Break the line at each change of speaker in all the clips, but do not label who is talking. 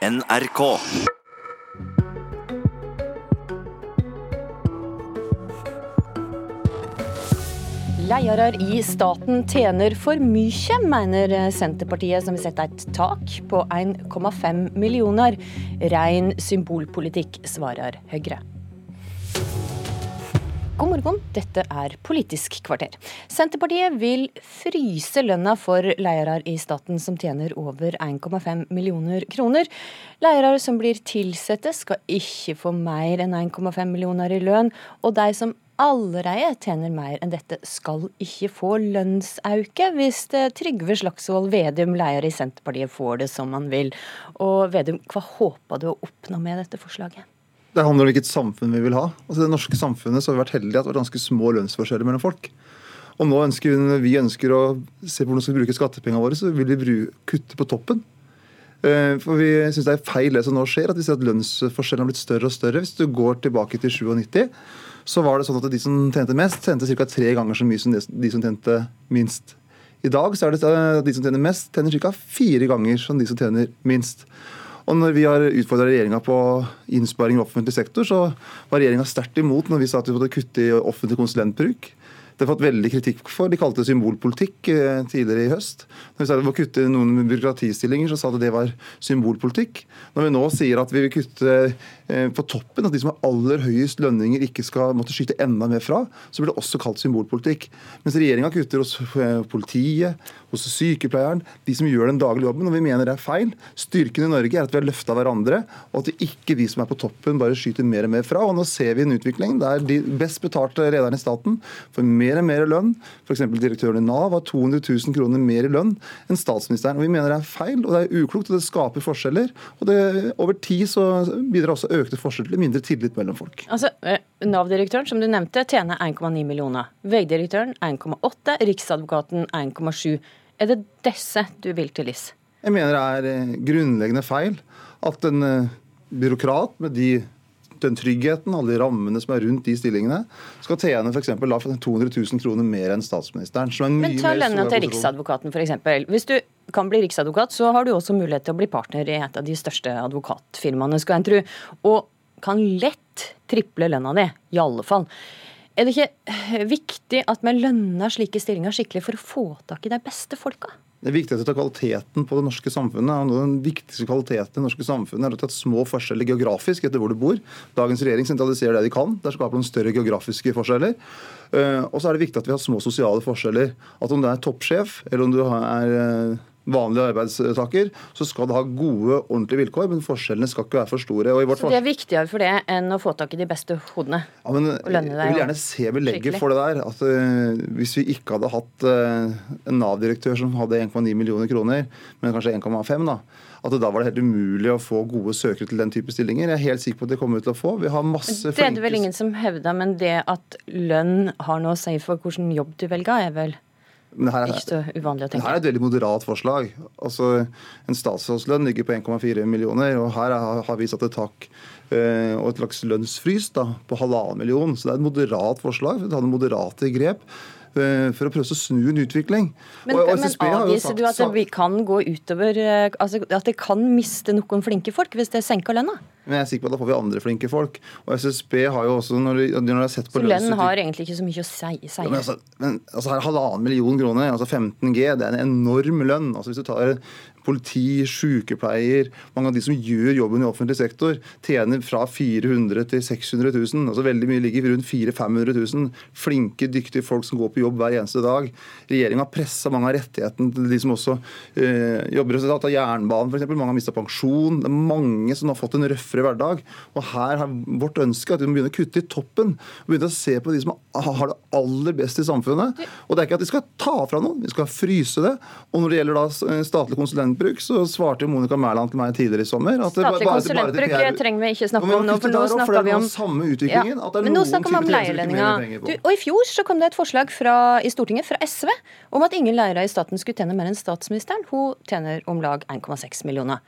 NRK.
Ledere i staten tjener for mye, mener Senterpartiet, som vil sette et tak på 1,5 millioner. Rein symbolpolitikk, svarer Høyre. God morgen, dette er Politisk kvarter. Senterpartiet vil fryse lønna for ledere i staten som tjener over 1,5 millioner kroner. Ledere som blir tilsatte skal ikke få mer enn 1,5 millioner i lønn, og de som allerede tjener mer enn dette, skal ikke få lønnsauke hvis Trygve Slagsvold Vedum, leder i Senterpartiet, får det som han vil. Og Vedum, hva håper du å oppnå med dette forslaget?
Det handler om hvilket samfunn vi vil ha. Altså, det norske samfunnet har vi vært heldige at det har vært ganske små lønnsforskjeller mellom folk. Og nå ønsker vi ønsker å se på hvordan vi skal bruke skattepengene våre, så vil vi bruke, kutte på toppen. Eh, for vi syns det er feil det som nå skjer, at vi ser at lønnsforskjellene har blitt større og større. Hvis du går tilbake til 97, så var det sånn at de som tjente mest, tjente ca. tre ganger så mye som de som tjente minst. I dag så er det at de som tjener mest, tjener ca. fire ganger som de som tjener minst. Og når vi har utfordra regjeringa på innsparing i offentlig sektor, så var regjeringa sterkt imot når vi sa at vi måtte kutte i offentlig konsulentbruk. Det har fått veldig kritikk for. De kalte det symbolpolitikk eh, tidligere i høst. Når vi sa det var å kutte noen byråkratistillinger, så sa de det var symbolpolitikk. Når vi nå sier at vi vil kutte eh, på toppen, at de som har aller høyest lønninger ikke skal måtte skyte enda mer fra, så blir det også kalt symbolpolitikk. Mens regjeringa kutter hos eh, politiet, hos sykepleieren, de som gjør den daglige jobben. Og vi mener det er feil. Styrken i Norge er at vi har løfta hverandre, og at ikke de som er på toppen, bare skyter mer og mer fra. Og nå ser vi en utvikling der de best betalte lederne i staten får mer mer og mer i lønn. F.eks. direktøren i Nav har 200 000 kroner mer i lønn enn statsministeren. Og Vi mener det er feil og det er uklokt, og det skaper forskjeller. Og det, Over tid så bidrar også økte forskjeller til mindre tillit mellom folk.
Altså, eh, Nav-direktøren som du nevnte, tjener 1,9 millioner. Vegdirektøren 1,8, Riksadvokaten 1,7. Er det disse du vil til livs?
Jeg mener det er eh, grunnleggende feil at en eh, byråkrat med de den tryggheten, alle de rammene som er rundt de stillingene, skal tjene f.eks. 200 000 kroner mer enn statsministeren.
Men ta lønna til Riksadvokaten f.eks. Hvis du kan bli riksadvokat, så har du også mulighet til å bli partner i et av de største advokatfirmaene, skal en tro. Og kan lett triple lønna di, i alle fall. Er det ikke viktig at vi lønner slike stillinger skikkelig for å få tak i de beste folka?
Det viktigste er kvaliteten på det norske samfunnet. Den viktigste kvaliteten i det norske samfunnet er at det er små forskjeller geografisk etter hvor du bor. Dagens regjering sentraliserer det de kan. Der skaper de større geografiske forskjeller. Eh, og så er det viktig at vi har små sosiale forskjeller. At om du er toppsjef, eller om du er eh, vanlig arbeidstaker, så skal det ha gode, ordentlige vilkår, men forskjellene skal ikke være for store.
så det er viktigere for det enn å få tak i de beste hodene?
Ja, men Jeg vil gjerne se belegget for det der. at uh, Hvis vi ikke hadde hatt uh, en Nav-direktør som hadde 1,9 millioner kroner, men kanskje 1,5 da, at da var det helt umulig å få gode søkere til den type stillinger. Jeg er helt sikker på at det kommer vi til å få. Vi har masse
Det er det vel ingen som hevder, men det at lønn har noe å si for hvilken jobb du velger, er vel men her, ikke så uvanlig å tenke.
Her er et veldig moderat forslag. Altså, En statsrådslønn ligger på 1,4 millioner, og her har vi satt et tak eh, og et slags lønnsfrys da, på halvannen million. Så det er et moderat forslag. for å ta det moderate grep. Eh, for å prøve å snu en utvikling.
Men, og, og men avviser du at det kan gå utover eh, altså At det kan miste noen flinke folk hvis det senker lønna?
Men jeg er sikker på at da får vi andre flinke folk. Og SSB har jo også når de, når de har sett på
Så lønn har egentlig ikke så mye å si? si.
Ja, men, altså, men altså, her halvannen million kroner, altså 15 G, det er en enorm lønn. Altså Hvis du tar politi, sykepleier, mange av de som gjør jobben i offentlig sektor, tjener fra 400 til 600 000. Altså veldig mye ligger rundt 400 500 000. Flinke, dyktige folk som går på jobb hver eneste dag. Regjeringa har pressa mange av rettighetene til de som også øh, jobber resultat av jernbanen f.eks. Mange har mista pensjon. Det er mange som har fått en røffere hverdag. Og her har vårt ønske at vi må begynne å kutte i toppen. og Begynne å se på de som har det aller best i samfunnet. Og det er ikke at de skal ta fra noen, vi skal fryse det. Og når det gjelder da statlig konsulentbruk, så svarte Monica Mæland til meg tidligere i sommer
at Statlig bare, konsulentbruk bare, trenger vi ikke snakke om nå, for nå snakker vi om
samme utviklingen, ja,
Men nå snakker vi om leierlønninger. Og I fjor så kom det et forslag fra, i Stortinget fra SV om at ingen leiere i staten skulle tjene mer enn statsministeren. Hun tjener om lag 1,6 millioner.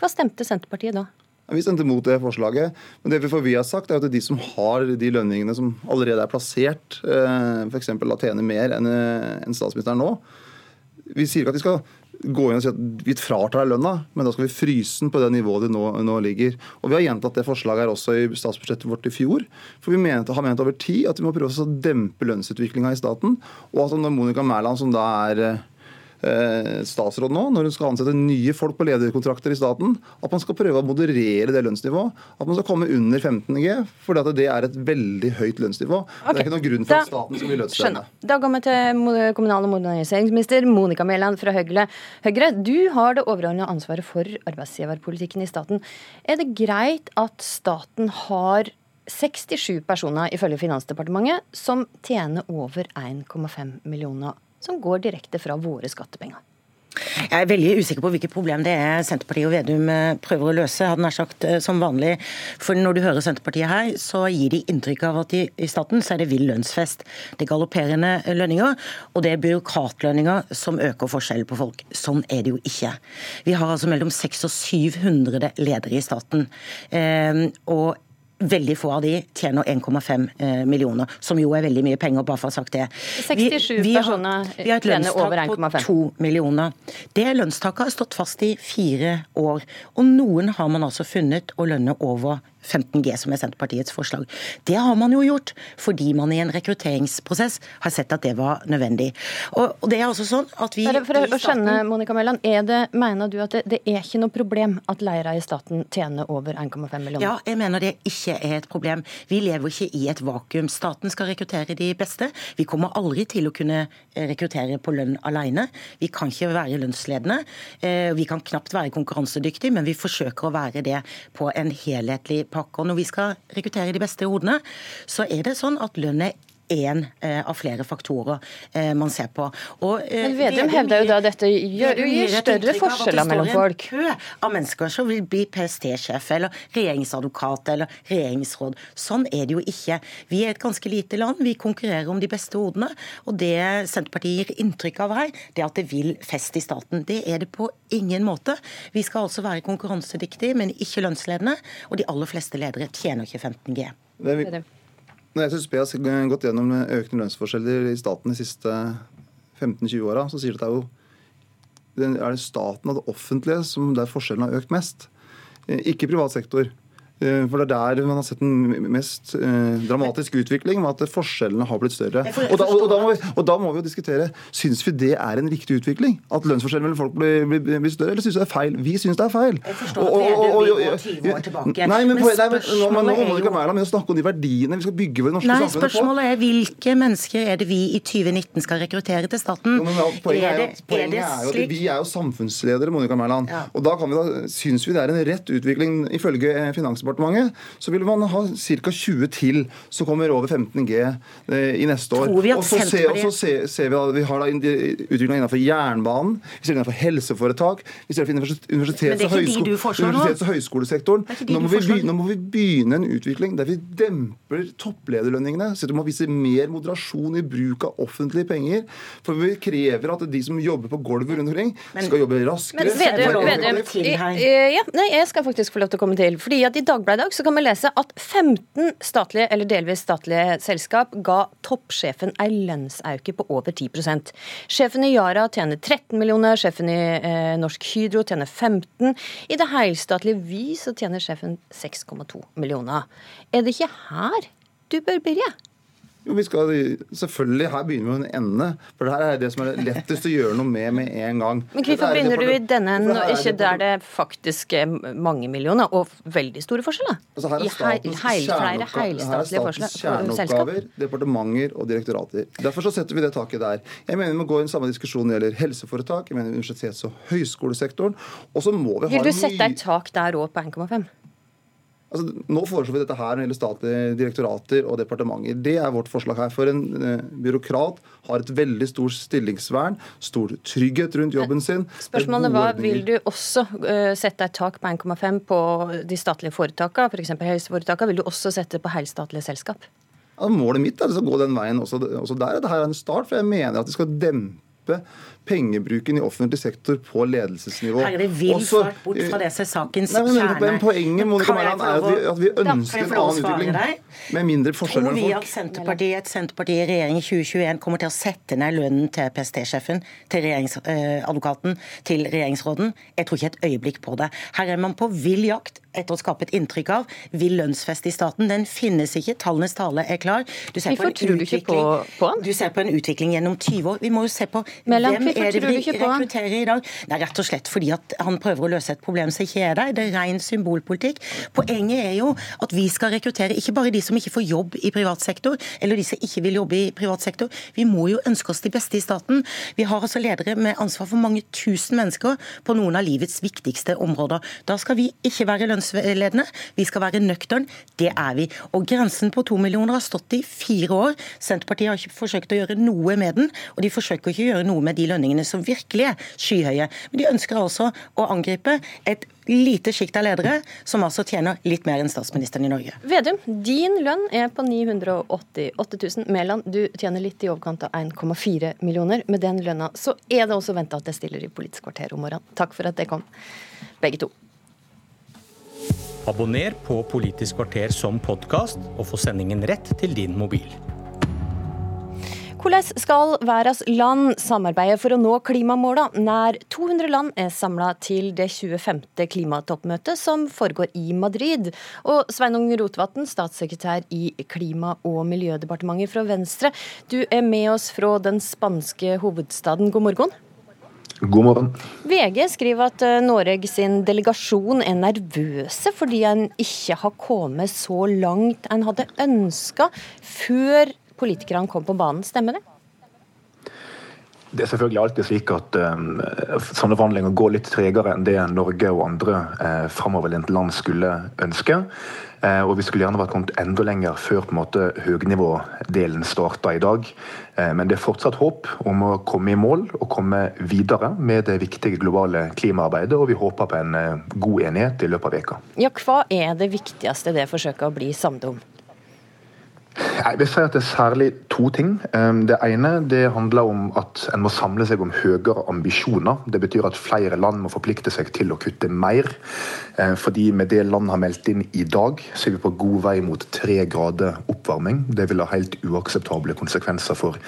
Hva stemte Senterpartiet da?
Vi stemte mot det forslaget. Men det vi har sagt er at de som har de lønningene som allerede er plassert, eh, f.eks. tjener mer enn statsministeren nå, vi sier ikke at de skal gå inn og si at vi fratar deg lønna, men da skal vi fryse den på det nivået det nå, nå, ligger. Og Vi har gjentatt det forslaget her også i statsbudsjettet vårt i fjor. For vi mente, har ment over tid at vi må prøve å dempe lønnsutviklinga i staten. Og at når Monica Mæland, som da er Eh, statsråd nå, når hun skal ansette nye folk på lederkontrakter i staten, at man skal prøve å moderere det lønnsnivået. At man skal komme under 15 G, for det er et veldig høyt lønnsnivå. Okay. Det er ikke noen grunn for at staten skal bli lønnsledende.
Da går vi til kommunal- og moderniseringsminister Monica Mæland fra Høyre. Høyre, du har det overordnede ansvaret for arbeidsgiverpolitikken i staten. Er det greit at staten har 67 personer, ifølge Finansdepartementet, som tjener over 1,5 millioner som går direkte fra våre skattepenger.
Jeg er veldig usikker på hvilket problem det er Senterpartiet og Vedum eh, prøver å løse. hadde nær sagt eh, som vanlig. For Når du hører Senterpartiet her, så gir de inntrykk av at i staten så er det vill lønnsfest. Det er galopperende lønninger, og det er byråkratlønninger som øker forskjellen på folk. Sånn er det jo ikke. Vi har altså mellom 600 og 700 ledere i staten. Eh, og Veldig få av de tjener 1,5 eh, millioner, som jo er veldig mye penger, bare for å ha sagt det.
67 vi, vi personer 1,5. Vi har et lønnstak på
2 millioner. Det lønnstaket har stått fast i fire år. Og noen har man altså funnet å lønne over 15G, som er Senterpartiets forslag. Det har man jo gjort fordi man i en rekrutteringsprosess har sett at det var nødvendig. Og, og det er altså sånn at vi...
For, å skjønne, Monica Mæland, Mener du at det, det, er ikke noe problem at leirer i staten tjener over 1,5 millioner?
Ja, jeg mener det ikke er et problem. Vi lever ikke i et vakuum. Staten skal rekruttere de beste. Vi kommer aldri til å kunne rekruttere på lønn alene. Vi kan ikke være lønnsledende. Eh, vi kan knapt være konkurransedyktige, men vi forsøker å være det på en helhetlig pakke. Og når vi skal rekruttere de beste hodene, så er det sånn at lønn er én eh, av flere faktorer eh, man ser på.
Og, eh, Men Vedum hevder jo da at dette gjør, gir større forskjeller mellom folk.
Det står en kø av mennesker som vil bli PST-sjef eller regjeringsadvokat eller regjeringsråd. Sånn er det jo ikke. Vi er et ganske lite land, vi konkurrerer om de beste hodene. Og det Senterpartiet gir inntrykk av her, det er at det vil fest i staten. Det er det på ingen måte. Vi skal altså være konkurransedyktige, men ikke lønnsledende. Og de aller fleste ledere tjener ikke 15 G. Det er
når SSB har gått gjennom økende lønnsforskjeller i staten de siste 15-20 åra, så sier de at det er jo er det staten og det offentlige som der forskjellen har økt mest. Ikke privat sektor. Eh, for det er der man har sett den mest eh, dramatiske utvikling, med at forskjellene har blitt større. Og da, og, da vi, og da, må vi, jo diskutere syns vi det er en riktig utvikling. At lønnsforskjellen mellom folk blir, blir, blir, større, eller syns vi det er feil? Vi syns det er feil.
Jeg forstår og, og, og, og, tilbake.
Nei, men, men, nei, men nå, nå må du ikke være med å snakke om de verdiene vi skal bygge våre norske
nei,
samfunnet
på. Spørsmålet er hvilke mennesker er det vi i 2019 skal rekruttere til staten?
Jo, men, poenget er, det, poenget er, er jo at vi er jo samfunnsledere, Monica Mæland. Ja. Og da, kan vi da syns vi det er en rett utvikling ifølge Finansdepartementet så vil man ha ca. 20 til som kommer over 15 G eh, i neste år.
Og så, ser,
og så ser, ser, vi at vi har utviklinga innenfor jernbanen, vi ser innenfor helseforetak, vi ser innenfor universitets- og, høysko universitets og høyskolesektoren. Nå må, vi, nå må vi begynne en utvikling der vi demper topplederlønningene. Så vi må vise mer moderasjon i bruk av offentlige penger. For vi krever at de som jobber på gulvet rundt omkring, skal jobbe raskere.
Men ved du, ja, nei, jeg skal faktisk få lov til å komme til. fordi at I Dagbladet i dag så kan vi lese at 15 statlige eller delvis statlige selskap ga toppsjefen ei lønnsauke på over 10% Sjefen i Yara tjener 13 millioner, sjefen i eh, Norsk Hydro tjener 15. I det helstatlige Vy så tjener sjefen 6,2 millioner. Er det ikke her du bør begynne?
Jo, vi skal, selvfølgelig, Her begynner vi med en ende. For det her er det som er lettest å gjøre noe med med en gang.
Men hvorfor begynner du i denne enden, og ikke der det faktisk er mange millioner og veldig store forskjeller?
Altså her er statens kjerneoppgaver, kjerneoppgaver, departementer og direktorater. Derfor så setter vi det taket der. Jeg mener Vi må gå i den samme diskusjonen når det gjelder helseforetak, jeg mener universitets- og høyskolesektoren. Og så må vi
ha Vil du sette et tak der òg på 1,5?
Altså, nå foreslår vi dette her når det gjelder statlige direktorater og departementer. Det er vårt forslag her. For en uh, byråkrat har et veldig stort stillingsvern, stor trygghet rundt jobben sin.
Spørsmålet var, Vil du også uh, sette et tak på 1,5 på de statlige foretakene, f.eks. For helseforetakene? Vil du også sette det på helstatlige selskap?
Ja, målet mitt er å gå den veien også, også der. Dette er en start, for jeg mener at vi skal dempe dempe pengebruken i offentlig sektor på ledelsesnivå.
Her er det vill fart bort fra det som er sakens nei, men, kjerne.
Men poenget Monica Mæland, er at vi, at vi ønsker en annen utvikling med mindre forskjeller
mellom folk. Tror vi at Senterpartiet, et Senterparti i regjering i 2021 kommer til å sette ned lønnen til PST-sjefen, til regjeringsadvokaten, til regjeringsråden? Jeg tror ikke et øyeblikk på det. Her er man på vill jakt etter å skape et inntrykk av vill lønnsfest i staten. Den finnes ikke. Tallenes tale er klar.
Du ser, på en, på, på
du ser på en utvikling gjennom 20 år. Vi må jo se på Mellom, hvem er det vi rekrutterer i dag? Det er rett og slett fordi at han prøver å løse et problem som ikke er der. Det er ren symbolpolitikk. Poenget er jo at vi skal rekruttere ikke bare de som ikke får jobb i privat sektor, eller de som ikke vil jobbe i privat sektor. Vi må jo ønske oss de beste i staten. Vi har altså ledere med ansvar for mange tusen mennesker på noen av livets viktigste områder. Da skal vi ikke være lønnsledende, vi skal være nøktern. Det er vi. Og grensen på to millioner har stått i fire år. Senterpartiet har ikke forsøkt å gjøre noe med den, og de forsøker ikke å gjøre noe med de lønningene som virkelig er skyhøye. Men de ønsker altså å angripe et lite sjikt av ledere som altså tjener litt mer enn statsministeren i Norge.
Vedum, din lønn er på 988 000. Mæland, du tjener litt i overkant av 1,4 millioner. Med den lønna så er det også venta at jeg stiller i Politisk kvarter om morgenen. Takk for at det kom, begge to.
Abonner på Politisk kvarter som podkast, og få sendingen rett til din mobil.
Hvordan skal verdens land samarbeide for å nå klimamålene? Nær 200 land er samla til det 25. klimatoppmøtet som foregår i Madrid. Og Sveinung Rotevatn, statssekretær i Klima- og miljødepartementet fra Venstre, du er med oss fra den spanske hovedstaden. God morgen.
God morgen.
VG skriver at eh, Norge sin delegasjon er nervøse fordi en ikke har kommet så langt en hadde ønska før politikerne kom på banen. Stemmer det?
Det er selvfølgelig alltid slik at um, sånne forhandlinger går litt tregere enn det Norge og andre uh, framoverlente land skulle ønske. Uh, og Vi skulle gjerne vært kommet enda lenger før på en måte høgnivådelen starta i dag. Uh, men det er fortsatt håp om å komme i mål og komme videre med det viktige globale klimaarbeidet. Og vi håper på en uh, god enighet i løpet av veka.
Ja, Hva er det viktigste det forsøket å bli samlet om?
Jeg vil si at Det er særlig to ting. Ehm, det ene det handler om at en må samle seg om høyere ambisjoner. Det betyr at flere land må forplikte seg til å kutte mer. Ehm, fordi med det land har meldt inn i dag, så er vi på god vei mot tre grader oppvarming. Det vil ha helt uakseptable konsekvenser for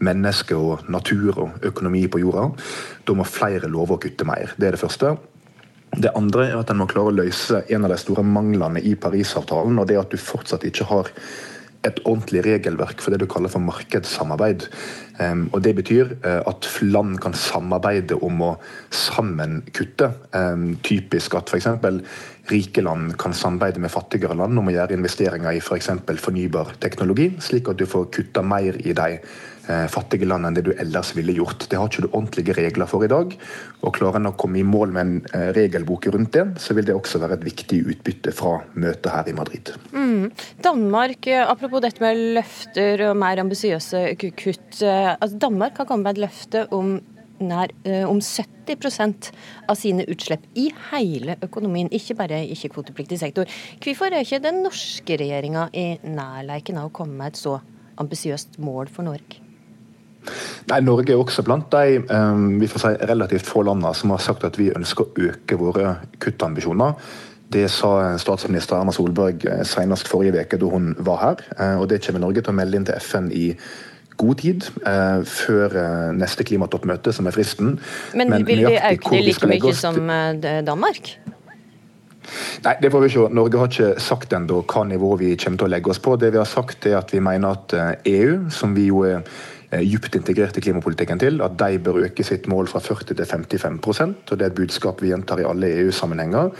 mennesker og natur og økonomi på jorda. Da må flere love å kutte mer. Det er det første. Det andre er at en må klare å løse en av de store manglene i Parisavtalen. og det at du fortsatt ikke har et ordentlig regelverk for det du kaller for markedssamarbeid. Og Det betyr eh, at land kan samarbeide om å sammen kutte. typisk at f.eks. rike land kan samarbeide med fattigere land om å gjøre investeringer i f.eks. For fornybar teknologi, slik at du får kutta mer i de Eh, fattige land enn det du ellers ville gjort. Det har ikke du ordentlige regler for i dag. og Klarer en å komme i mål med en eh, regelbok rundt det, så vil det også være et viktig utbytte fra møtet her i Madrid.
Mm. Danmark, apropos dette med løfter og mer ambisiøse kutt. Altså Danmark har kommet med et løfte om nær om 70% av sine utslipp i hele økonomien, ikke bare i ikke-kvotepliktig sektor. Hvorfor er ikke den norske regjeringa i nærleiken av å komme med et så ambisiøst mål for Norge?
Nei, Norge er også blant de um, vi får si, relativt få landene som har sagt at vi ønsker å øke våre kuttambisjoner. Det sa statsminister Erna Solberg eh, senest forrige uke da hun var her. Eh, og Det kommer Norge til å melde inn til FN i god tid eh, før neste klimatoppmøte, som er fristen.
Men, Men vil de øke det like mye som Danmark?
Nei, det får vi se. Norge har ikke sagt ennå hva nivå vi kommer til å legge oss på. Det vi har sagt er at vi mener at EU, e som vi jo er Eh, djupt integrert i klimapolitikken til at de bør øke sitt mål fra 40 til 55% og Det er et budskap vi gjentar i alle EU-sammenhenger.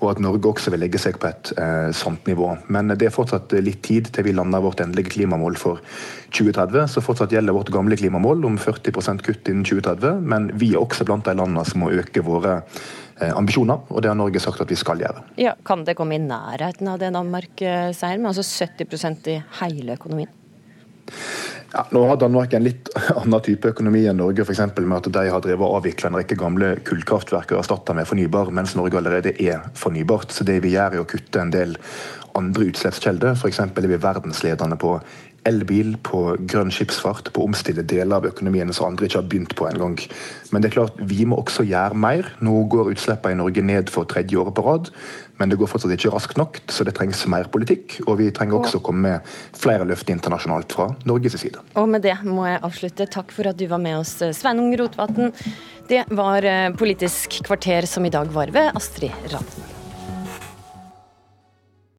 Og at Norge også vil legge seg på et eh, sånt nivå. Men det er fortsatt litt tid til vi lander vårt endelige klimamål for 2030. Så fortsatt gjelder vårt gamle klimamål om 40 kutt innen 2030. Men vi er også blant de landene som må øke våre eh, ambisjoner, og det har Norge sagt at vi skal gjøre.
Ja, Kan det komme i nærheten av det Danmark seier sier, med altså 70% i hele økonomien?
Ja, nå har Danmark en litt annen type økonomi enn Norge, f.eks. med at de har drevet og avvikla en rekke gamle kullkraftverk og erstatta med fornybar, mens Norge allerede er fornybart. Så det vi gjør er å kutte en del andre utslippskilder. F.eks. er vi verdensledende på elbil, på grønn skipsfart, på å omstille deler av økonomien som andre ikke har begynt på engang. Men det er klart, vi må også gjøre mer. Nå går utslippene i Norge ned for tredje året på rad, men det går fortsatt ikke raskt nok, så det trengs mer politikk. Og vi trenger også å komme med flere løft internasjonalt fra Norges side.
Og med det må jeg avslutte. Takk for at du var med oss, Sveinung Rotevatn. Det var eh, Politisk kvarter som i dag var ved Astrid Randen.